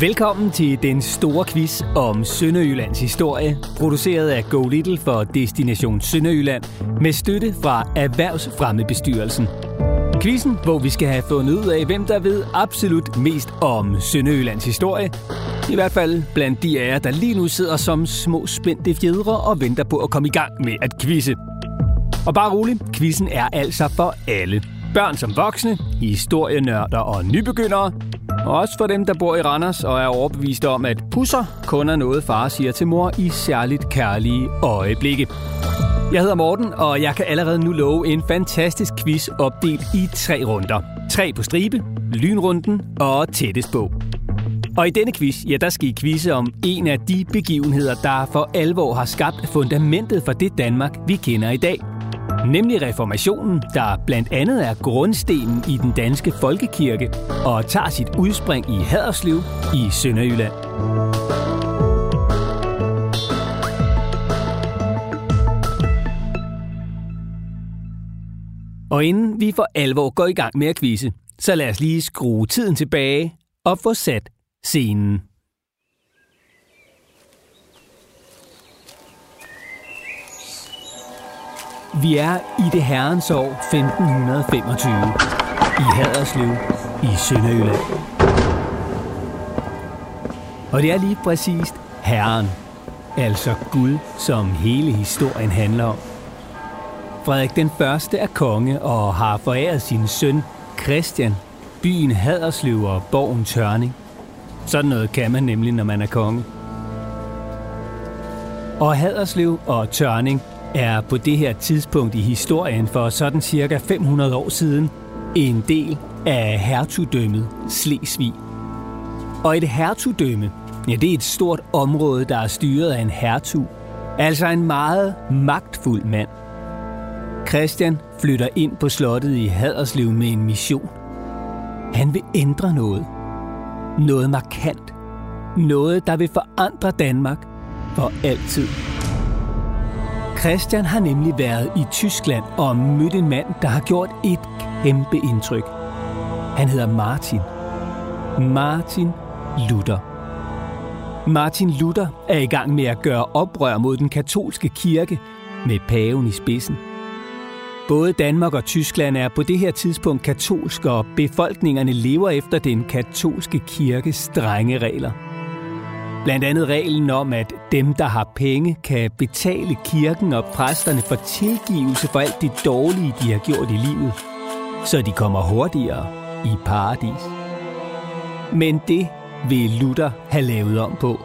Velkommen til den store quiz om Sønderjyllands historie, produceret af Go Little for Destination Sønderjylland, med støtte fra Erhvervsfremmebestyrelsen. Quizzen, hvor vi skal have fundet ud af, hvem der ved absolut mest om Sønderjyllands historie. I hvert fald blandt de af jer, der lige nu sidder som små spændte fjedre og venter på at komme i gang med at quizze. Og bare rolig, quizzen er altså for alle. Børn som voksne, historienørder og nybegyndere, også for dem, der bor i Randers og er overbeviste om, at pusser kun er noget, far siger til mor i særligt kærlige øjeblikke. Jeg hedder Morten, og jeg kan allerede nu love en fantastisk quiz opdelt i tre runder. Tre på stribe, lynrunden og tættest på. Og i denne quiz, ja, der skal I quizze om en af de begivenheder, der for alvor har skabt fundamentet for det Danmark, vi kender i dag – nemlig reformationen, der blandt andet er grundstenen i den danske folkekirke og tager sit udspring i Haderslev i Sønderjylland. Og inden vi for alvor går i gang med at quizze, så lad os lige skrue tiden tilbage og få sat scenen. Vi er i det herrens år 1525 i Haderslev i Sønderjylland. Og det er lige præcist herren, altså Gud, som hele historien handler om. Frederik den første er konge og har foræret sin søn Christian byen Haderslev og borgen Tørning. Sådan noget kan man nemlig, når man er konge. Og Haderslev og Tørning er på det her tidspunkt i historien for sådan cirka 500 år siden en del af hertugdømmet Slesvig. Og et hertugdømme, ja, det er et stort område, der er styret af en hertug, altså en meget magtfuld mand. Christian flytter ind på slottet i Haderslev med en mission. Han vil ændre noget. Noget markant. Noget, der vil forandre Danmark for altid. Christian har nemlig været i Tyskland og mødt en mand, der har gjort et kæmpe indtryk. Han hedder Martin. Martin Luther. Martin Luther er i gang med at gøre oprør mod den katolske kirke med paven i spidsen. Både Danmark og Tyskland er på det her tidspunkt katolske, og befolkningerne lever efter den katolske kirkes strenge regler. Blandt andet reglen om, at dem, der har penge, kan betale kirken og præsterne for tilgivelse for alt det dårlige, de har gjort i livet, så de kommer hurtigere i paradis. Men det vil Luther have lavet om på,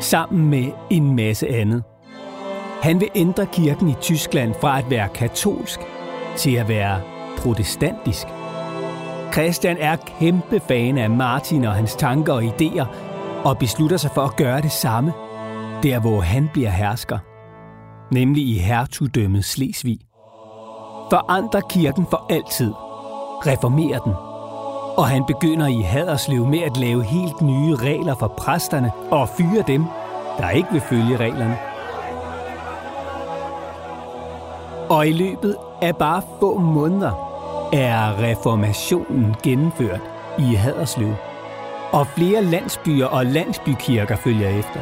sammen med en masse andet. Han vil ændre kirken i Tyskland fra at være katolsk til at være protestantisk. Christian er kæmpe fan af Martin og hans tanker og idéer, og beslutter sig for at gøre det samme, der hvor han bliver hersker, nemlig i hertugdømmet Slesvig. Forandrer kirken for altid. reformerer den. Og han begynder i Haderslev med at lave helt nye regler for præsterne og fyre dem, der ikke vil følge reglerne. Og i løbet af bare få måneder er reformationen gennemført i Haderslev og flere landsbyer og landsbykirker følger efter.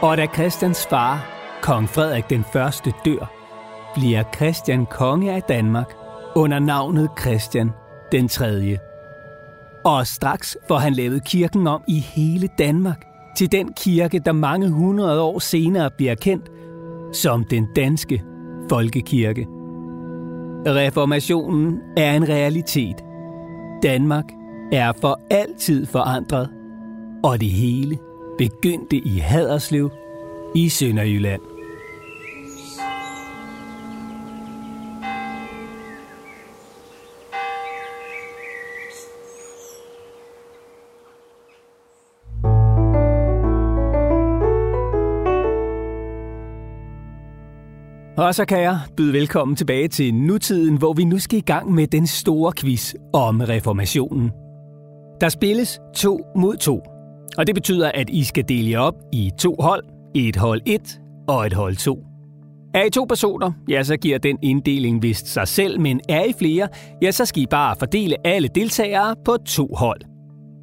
Og da Christians far, kong Frederik den første, dør, bliver Christian konge af Danmark under navnet Christian den tredje. Og straks får han lavet kirken om i hele Danmark til den kirke, der mange hundrede år senere bliver kendt som den danske folkekirke. Reformationen er en realitet. Danmark er for altid forandret, og det hele begyndte i Haderslev i Sønderjylland. Og så kan jeg byde velkommen tilbage til nutiden, hvor vi nu skal i gang med den store quiz om reformationen. Der spilles to mod to, og det betyder, at I skal dele jer op i to hold, et hold 1 og et hold 2. Er I to personer, ja, så giver den inddeling vist sig selv, men er I flere, ja, så skal I bare fordele alle deltagere på to hold.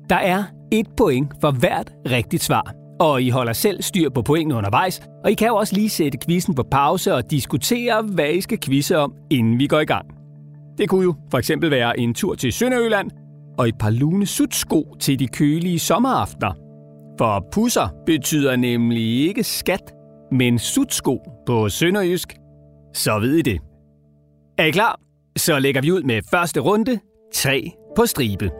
Der er et point for hvert rigtigt svar. Og I holder selv styr på pointene undervejs, og I kan jo også lige sætte quizzen på pause og diskutere, hvad I skal quizze om, inden vi går i gang. Det kunne jo for eksempel være en tur til Sønderjylland og et par lune sutsko til de kølige sommeraftener. For pusser betyder nemlig ikke skat, men sutsko på sønderjysk. Så ved I det. Er I klar? Så lægger vi ud med første runde. 3 på stribe.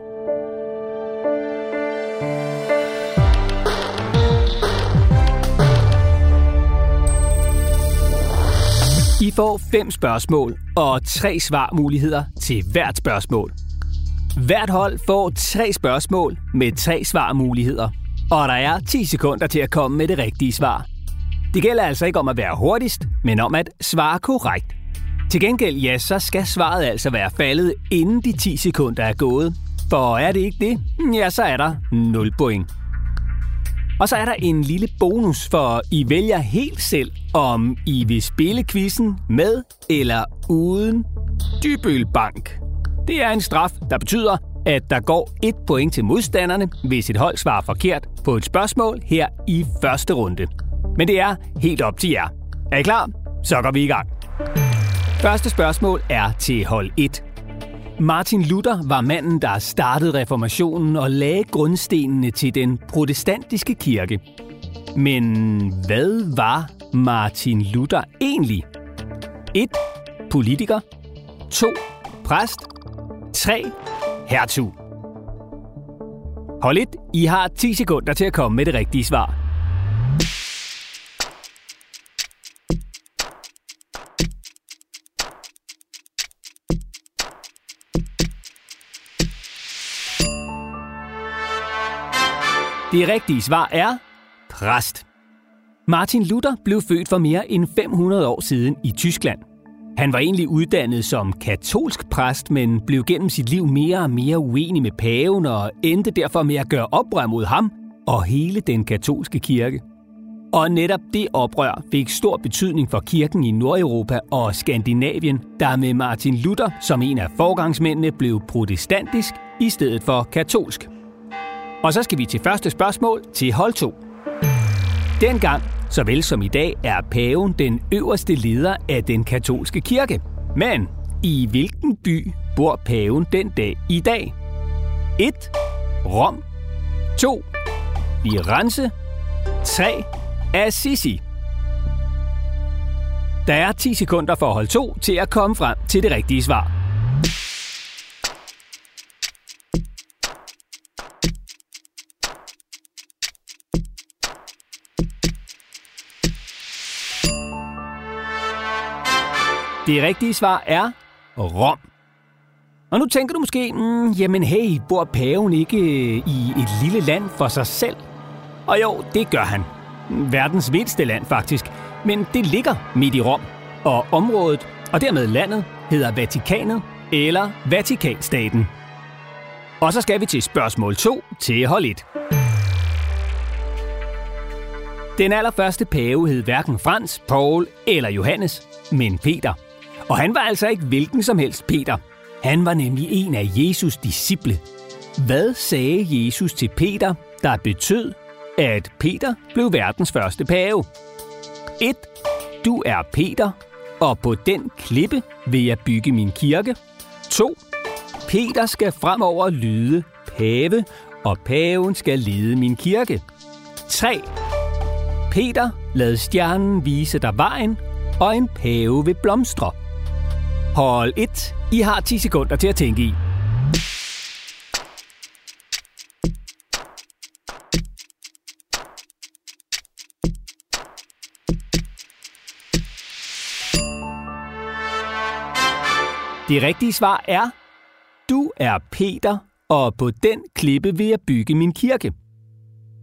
I får fem spørgsmål og tre svarmuligheder til hvert spørgsmål. Hvert hold får tre spørgsmål med tre svarmuligheder, og der er 10 sekunder til at komme med det rigtige svar. Det gælder altså ikke om at være hurtigst, men om at svare korrekt. Til gengæld, ja, så skal svaret altså være faldet, inden de 10 sekunder er gået. For er det ikke det, ja, så er der 0 point. Og så er der en lille bonus, for I vælger helt selv, om I vil spille quizzen med eller uden Dybølbank. Det er en straf, der betyder, at der går et point til modstanderne, hvis et hold svarer forkert på et spørgsmål her i første runde. Men det er helt op til jer. Er I klar? Så går vi i gang. Første spørgsmål er til hold 1. Martin Luther var manden, der startede reformationen og lagde grundstenene til den protestantiske kirke. Men hvad var Martin Luther egentlig? 1. Politiker 2. Præst 3. Hertug Hold lidt. I har 10 sekunder til at komme med det rigtige svar. Det rigtige svar er præst. Martin Luther blev født for mere end 500 år siden i Tyskland. Han var egentlig uddannet som katolsk præst, men blev gennem sit liv mere og mere uenig med paven og endte derfor med at gøre oprør mod ham og hele den katolske kirke. Og netop det oprør fik stor betydning for kirken i Nordeuropa og Skandinavien, der med Martin Luther som en af forgangsmændene blev protestantisk i stedet for katolsk. Og så skal vi til første spørgsmål til hold 2. Dengang, såvel som i dag, er paven den øverste leder af den katolske kirke. Men i hvilken by bor paven den dag i dag? 1. Rom 2. Firenze 3. Assisi Der er 10 sekunder for hold 2 til at komme frem til det rigtige svar. Det rigtige svar er Rom. Og nu tænker du måske, mm, jamen hey, bor paven ikke øh, i et lille land for sig selv? Og jo, det gør han. Verdens mindste land faktisk. Men det ligger midt i Rom. Og området, og dermed landet, hedder Vatikanet eller Vatikanstaten. Og så skal vi til spørgsmål 2 til hold 1. Den allerførste pave hed hverken Frans, Paul eller Johannes, men Peter – og han var altså ikke hvilken som helst Peter. Han var nemlig en af Jesus disciple. Hvad sagde Jesus til Peter, der betød, at Peter blev verdens første pave? 1. Du er Peter, og på den klippe vil jeg bygge min kirke. 2. Peter skal fremover lyde pave, og paven skal lede min kirke. 3. Peter, lad stjernen vise dig vejen, og en pave vil blomstre. Hold 1. I har 10 sekunder til at tænke i. Det rigtige svar er, du er Peter, og på den klippe vil jeg bygge min kirke.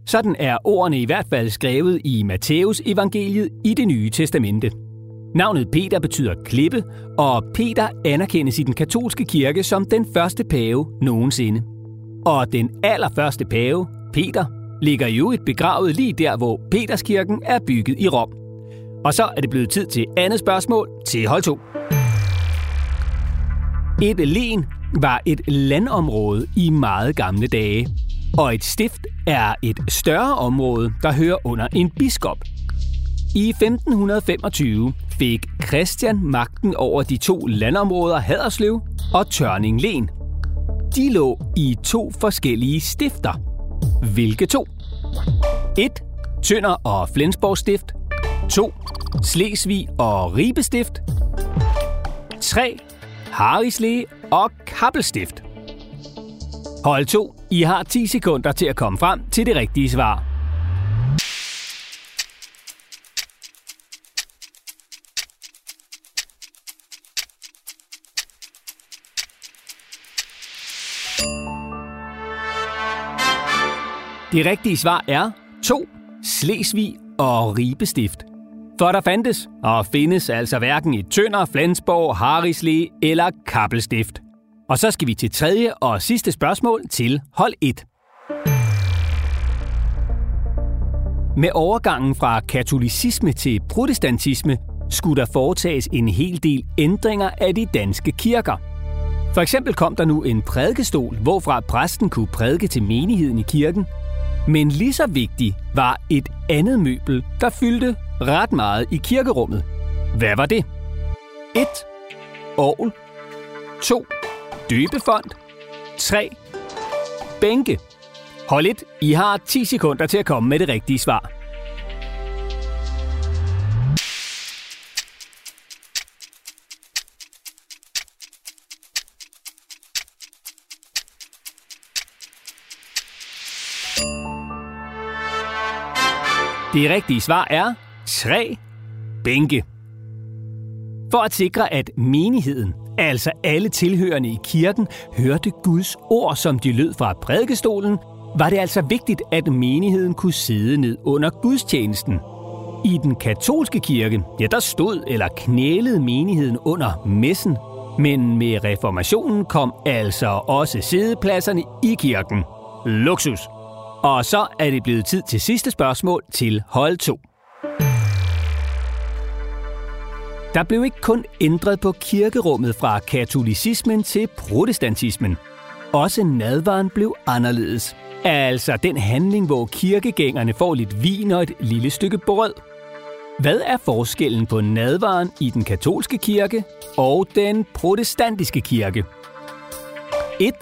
Sådan er ordene i hvert fald skrevet i Matthæus evangeliet i det nye testamente. Navnet Peter betyder klippe, og Peter anerkendes i den katolske kirke som den første pave nogensinde. Og den allerførste pave, Peter, ligger jo et begravet lige der, hvor Peterskirken er bygget i Rom. Og så er det blevet tid til andet spørgsmål til hold 2. Et len var et landområde i meget gamle dage. Og et stift er et større område, der hører under en biskop. I 1525 fik Christian magten over de to landområder Haderslev og Tørning Len. De lå i to forskellige stifter. Hvilke to? 1. Tønder og Flensborg Stift. 2. Slesvig og Ribe Stift. 3. Harisle og Kappelstift. Hold 2. I har 10 sekunder til at komme frem til det rigtige svar. Det rigtige svar er 2. Slesvig og Ribe Stift. For der fandtes og findes altså hverken i Tønder, Flensborg, Harisle eller Kappelstift. Og så skal vi til tredje og sidste spørgsmål til hold 1. Med overgangen fra katolicisme til protestantisme skulle der foretages en hel del ændringer af de danske kirker. For eksempel kom der nu en prædikestol, hvorfra præsten kunne prædike til menigheden i kirken. Men lige så vigtig var et andet møbel, der fyldte ret meget i kirkerummet. Hvad var det? 1. Orgel 2. Døbefond 3. Bænke Hold lidt, I har 10 sekunder til at komme med det rigtige svar. Det rigtige svar er 3 bænke. For at sikre, at menigheden, altså alle tilhørende i kirken, hørte Guds ord, som de lød fra prædikestolen, var det altså vigtigt, at menigheden kunne sidde ned under gudstjenesten. I den katolske kirke, ja, der stod eller knælede menigheden under messen, men med reformationen kom altså også sædepladserne i kirken. Luksus. Og så er det blevet tid til sidste spørgsmål til hold 2. Der blev ikke kun ændret på kirkerummet fra katolicismen til protestantismen. Også nadvaren blev anderledes. Altså den handling, hvor kirkegængerne får lidt vin og et lille stykke brød. Hvad er forskellen på nadvaren i den katolske kirke og den protestantiske kirke? 1.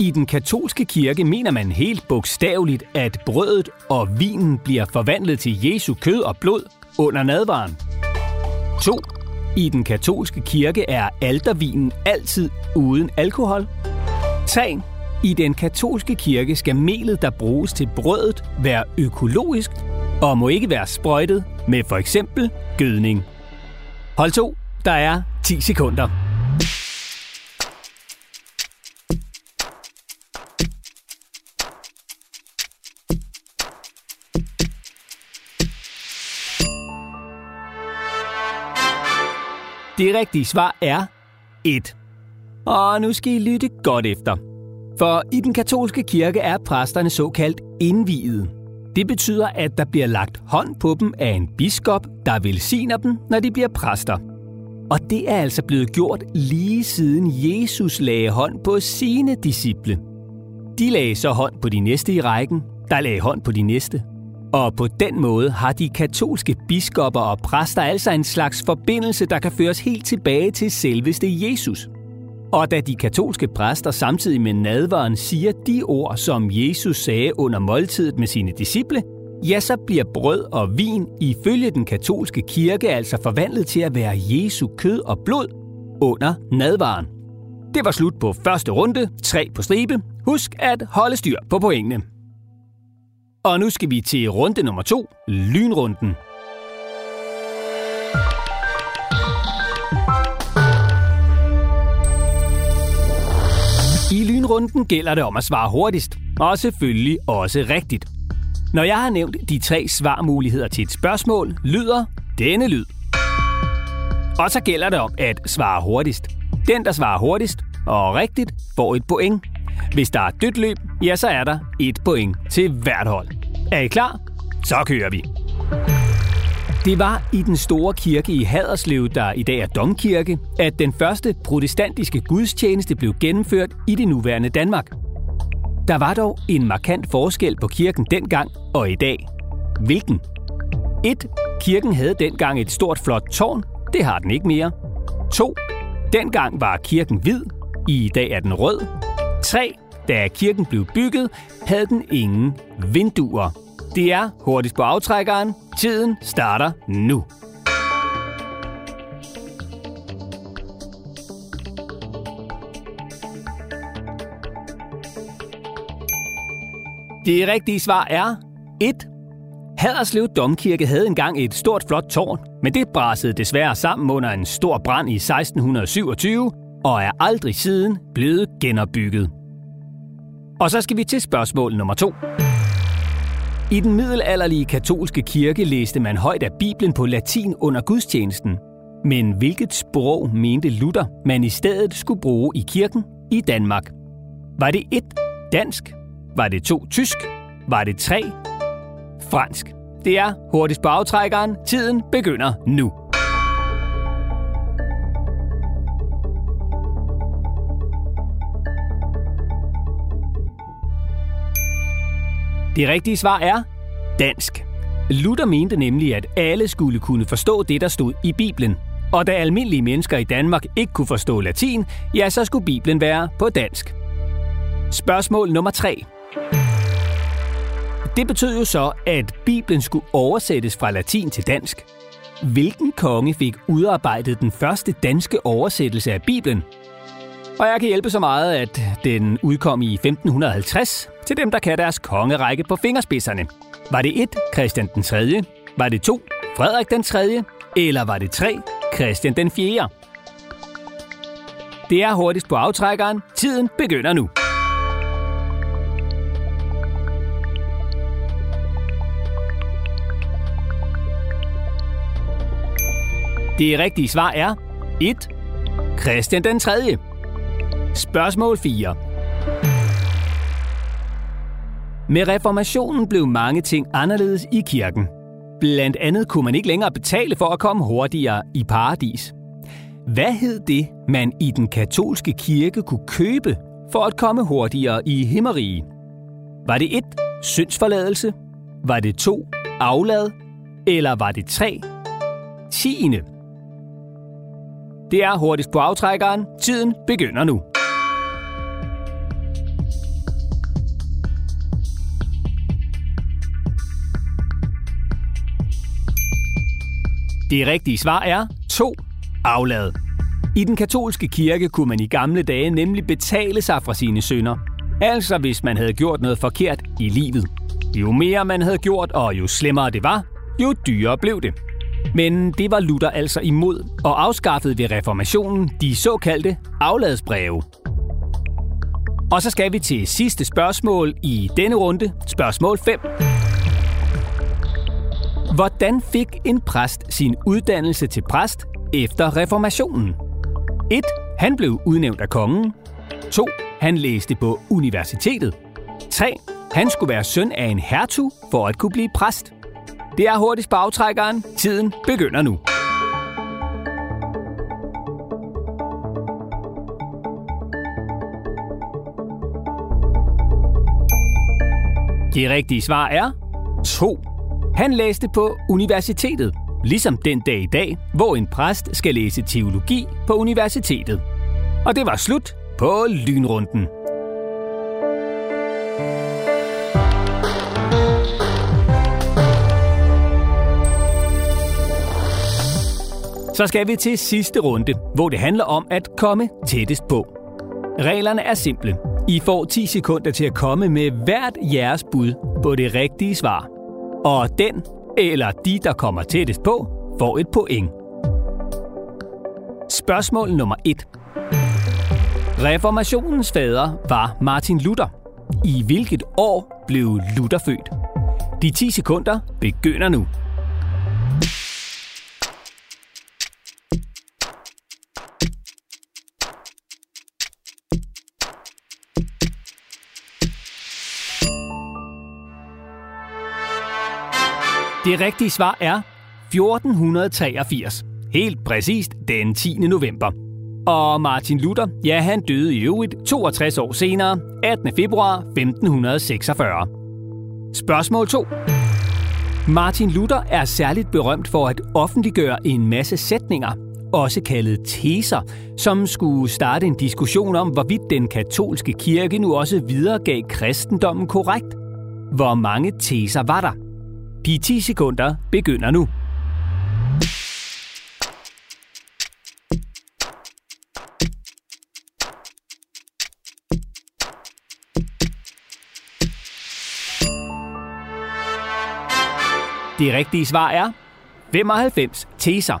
I den katolske kirke mener man helt bogstaveligt, at brødet og vinen bliver forvandlet til Jesu kød og blod under nadvaren. 2. I den katolske kirke er altervinen altid uden alkohol. 3. I den katolske kirke skal melet, der bruges til brødet, være økologisk og må ikke være sprøjtet med for eksempel gødning. Hold to, der er 10 sekunder. Det rigtige svar er 1. Og nu skal I lytte godt efter. For i den katolske kirke er præsterne såkaldt indviede. Det betyder, at der bliver lagt hånd på dem af en biskop, der velsigner dem, når de bliver præster. Og det er altså blevet gjort lige siden Jesus lagde hånd på sine disciple. De lagde så hånd på de næste i rækken, der lagde hånd på de næste. Og på den måde har de katolske biskopper og præster altså en slags forbindelse, der kan føres helt tilbage til selveste Jesus. Og da de katolske præster samtidig med nadvaren siger de ord, som Jesus sagde under måltidet med sine disciple, ja, så bliver brød og vin ifølge den katolske kirke altså forvandlet til at være Jesu kød og blod under nadvaren. Det var slut på første runde, tre på stribe. Husk at holde styr på pointene. Og nu skal vi til runde nummer to, lynrunden. I lynrunden gælder det om at svare hurtigst, og selvfølgelig også rigtigt. Når jeg har nævnt de tre svarmuligheder til et spørgsmål, lyder denne lyd. Og så gælder det om at svare hurtigst. Den, der svarer hurtigst og rigtigt, får et point. Hvis der er dødt løb, ja, så er der et point til hvert hold. Er I klar? Så kører vi. Det var i den store kirke i Haderslev, der i dag er domkirke, at den første protestantiske gudstjeneste blev gennemført i det nuværende Danmark. Der var dog en markant forskel på kirken dengang og i dag. Hvilken? 1. Kirken havde dengang et stort flot tårn. Det har den ikke mere. 2. Dengang var kirken hvid. I dag er den rød. 3. Da kirken blev bygget, havde den ingen vinduer. Det er hurtigt på aftrækkeren. Tiden starter nu. Det rigtige svar er 1. Haderslev Domkirke havde engang et stort flot tårn, men det brasede desværre sammen under en stor brand i 1627 og er aldrig siden blevet genopbygget. Og så skal vi til spørgsmål nummer to. I den middelalderlige katolske kirke læste man højt af Bibelen på latin under gudstjenesten. Men hvilket sprog mente Luther, man i stedet skulle bruge i kirken i Danmark? Var det 1. Dansk? Var det 2. Tysk? Var det 3. Fransk? Det er hurtigt på aftrækkeren. Tiden begynder nu. Det rigtige svar er dansk. Luther mente nemlig, at alle skulle kunne forstå det, der stod i Bibelen. Og da almindelige mennesker i Danmark ikke kunne forstå latin, ja, så skulle Bibelen være på dansk. Spørgsmål nummer 3. Det betød jo så, at Bibelen skulle oversættes fra latin til dansk. Hvilken konge fik udarbejdet den første danske oversættelse af Bibelen? Og jeg kan hjælpe så meget, at den udkom i 1550 til dem, der kan deres kongerække på fingerspidserne. Var det 1. Christian den 3., var det 2. Frederik den 3., eller var det 3. Christian den 4. Det er hurtigst på aftrækkeren. Tiden begynder nu. Det rigtige svar er 1. Christian den 3. Spørgsmål 4. Med reformationen blev mange ting anderledes i kirken. Blandt andet kunne man ikke længere betale for at komme hurtigere i paradis. Hvad hed det, man i den katolske kirke kunne købe for at komme hurtigere i himmerige? Var det 1. Syndsforladelse? Var det 2. Aflad? Eller var det 3. Tiende? Det er hurtigst på aftrækkeren. Tiden begynder nu. Det rigtige svar er 2. Aflad. I den katolske kirke kunne man i gamle dage nemlig betale sig fra sine synder. Altså hvis man havde gjort noget forkert i livet. Jo mere man havde gjort, og jo slemmere det var, jo dyrere blev det. Men det var Luther altså imod og afskaffede ved reformationen de såkaldte afladsbreve. Og så skal vi til sidste spørgsmål i denne runde, spørgsmål 5. Hvordan fik en præst sin uddannelse til præst efter reformationen? 1. Han blev udnævnt af kongen. 2. Han læste på universitetet. 3. Han skulle være søn af en hertug for at kunne blive præst. Det er hurtigst på aftrækkeren. Tiden begynder nu. Det rigtige svar er 2. Han læste på universitetet, ligesom den dag i dag, hvor en præst skal læse teologi på universitetet. Og det var slut på lynrunden. Så skal vi til sidste runde, hvor det handler om at komme tættest på. Reglerne er simple. I får 10 sekunder til at komme med hvert jeres bud på det rigtige svar. Og den eller de, der kommer tættest på, får et point. Spørgsmål nummer 1. Reformationens fader var Martin Luther. I hvilket år blev Luther født? De 10 sekunder begynder nu. Det rigtige svar er 1483. Helt præcist den 10. november. Og Martin Luther, ja, han døde i øvrigt 62 år senere, 18. februar 1546. Spørgsmål 2. Martin Luther er særligt berømt for at offentliggøre en masse sætninger, også kaldet teser, som skulle starte en diskussion om, hvorvidt den katolske kirke nu også videregav kristendommen korrekt. Hvor mange teser var der? De 10 sekunder begynder nu. Det rigtige svar er 95 teser.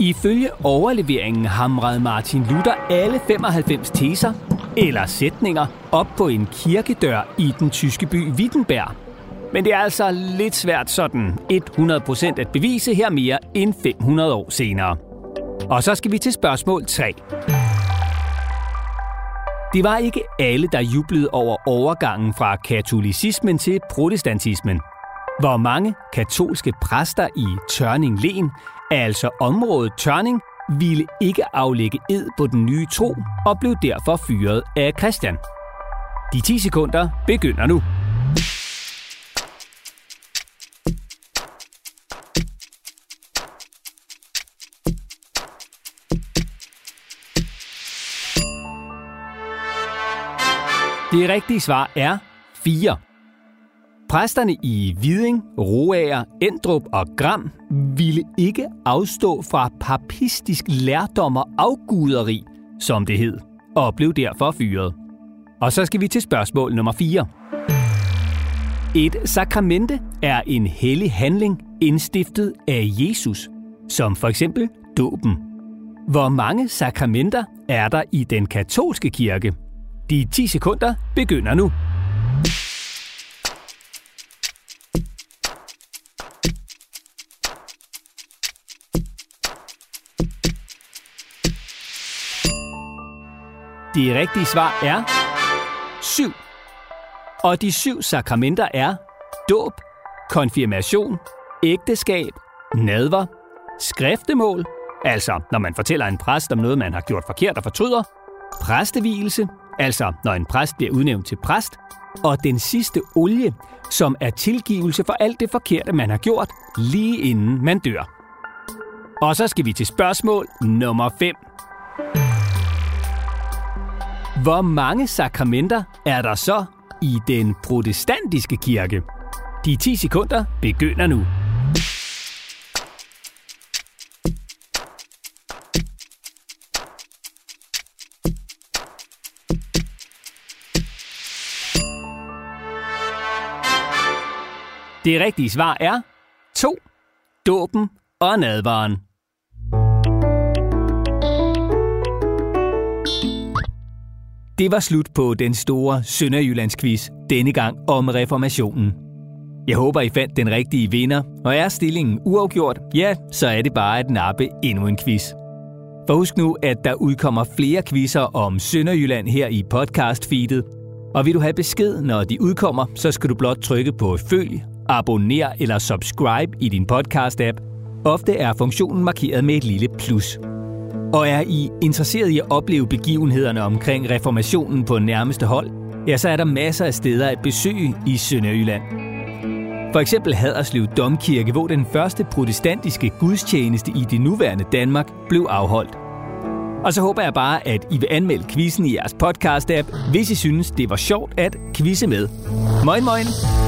Ifølge overleveringen hamrede Martin Luther alle 95 teser eller sætninger op på en kirkedør i den tyske by Wittenberg. Men det er altså lidt svært sådan 100% at bevise her mere end 500 år senere. Og så skal vi til spørgsmål 3. Det var ikke alle, der jublede over overgangen fra katolicismen til protestantismen – hvor mange katolske præster i Tørning Len, altså området Tørning, ville ikke aflægge ed på den nye tro og blev derfor fyret af Christian. De 10 sekunder begynder nu. Det rigtige svar er 4. Præsterne i Viding, Roager, Endrup og Gram ville ikke afstå fra papistisk lærdom og afguderi, som det hed, og blev derfor fyret. Og så skal vi til spørgsmål nummer 4. Et sakramente er en hellig handling indstiftet af Jesus, som for eksempel dåben. Hvor mange sakramenter er der i den katolske kirke? De 10 sekunder begynder nu. Det rigtige svar er 7. Og de syv sakramenter er dåb, konfirmation, ægteskab, nadver, skriftemål, altså når man fortæller en præst om noget, man har gjort forkert og fortryder, præstevielse, altså når en præst bliver udnævnt til præst, og den sidste olie, som er tilgivelse for alt det forkerte, man har gjort, lige inden man dør. Og så skal vi til spørgsmål nummer 5. Hvor mange sakramenter er der så i den protestantiske kirke? De 10 sekunder begynder nu. Det rigtige svar er 2. Dåben og nadvaren. Det var slut på den store Sønderjyllandsquiz, denne gang om reformationen. Jeg håber, I fandt den rigtige vinder, og er stillingen uafgjort, ja, så er det bare at nappe endnu en quiz. For husk nu, at der udkommer flere quizzer om Sønderjylland her i podcast-feedet. Og vil du have besked, når de udkommer, så skal du blot trykke på følg, abonner eller subscribe i din podcast-app. Ofte er funktionen markeret med et lille plus. Og er I interesseret i at opleve begivenhederne omkring reformationen på nærmeste hold, ja, så er der masser af steder at besøge i Sønderjylland. For eksempel Haderslev Domkirke, hvor den første protestantiske gudstjeneste i det nuværende Danmark blev afholdt. Og så håber jeg bare, at I vil anmelde quizzen i jeres podcast-app, hvis I synes, det var sjovt at quizze med. Moin moin!